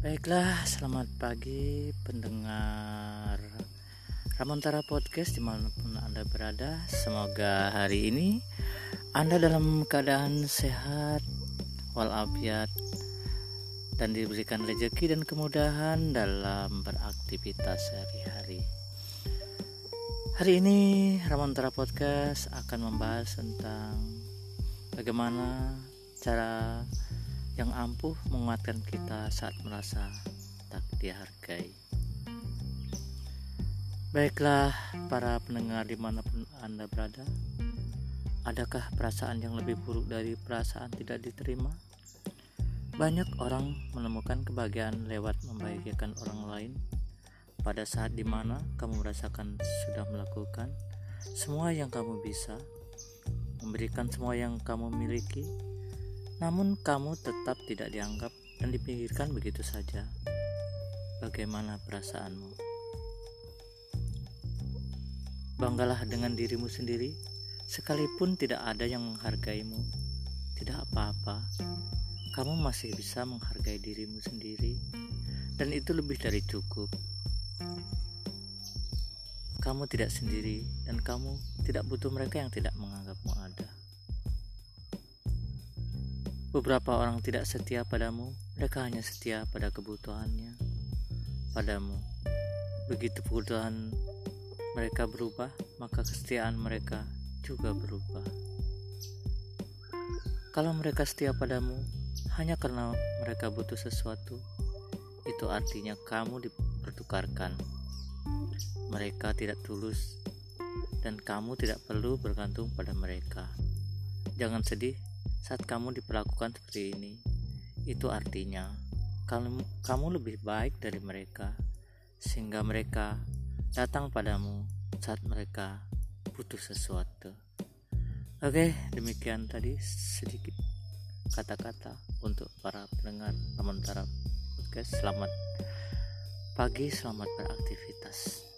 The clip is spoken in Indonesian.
Baiklah, selamat pagi pendengar Ramontara Podcast di mana pun Anda berada. Semoga hari ini Anda dalam keadaan sehat walafiat Dan diberikan rezeki dan kemudahan dalam beraktivitas sehari-hari. Hari ini Ramontara Podcast akan membahas tentang Bagaimana cara yang ampuh menguatkan kita saat merasa tak dihargai. Baiklah, para pendengar di mana pun Anda berada, adakah perasaan yang lebih buruk dari perasaan tidak diterima? Banyak orang menemukan kebahagiaan lewat membahagiakan orang lain pada saat di mana kamu merasakan sudah melakukan semua yang kamu bisa, memberikan semua yang kamu miliki, namun kamu tetap tidak dianggap dan dipikirkan begitu saja. Bagaimana perasaanmu? Banggalah dengan dirimu sendiri, sekalipun tidak ada yang menghargaimu. Tidak apa-apa, kamu masih bisa menghargai dirimu sendiri, dan itu lebih dari cukup. Kamu tidak sendiri, dan kamu tidak butuh mereka yang tidak menganggapmu ada. Beberapa orang tidak setia padamu, mereka hanya setia pada kebutuhannya padamu. Begitu kebutuhan mereka berubah, maka kesetiaan mereka juga berubah. Kalau mereka setia padamu hanya karena mereka butuh sesuatu, itu artinya kamu dipertukarkan. Mereka tidak tulus, dan kamu tidak perlu bergantung pada mereka. Jangan sedih saat kamu diperlakukan seperti ini, itu artinya kamu, kamu lebih baik dari mereka, sehingga mereka datang padamu saat mereka butuh sesuatu. Oke, demikian tadi sedikit kata-kata untuk para pendengar Ramontara Podcast. Selamat pagi, selamat beraktivitas.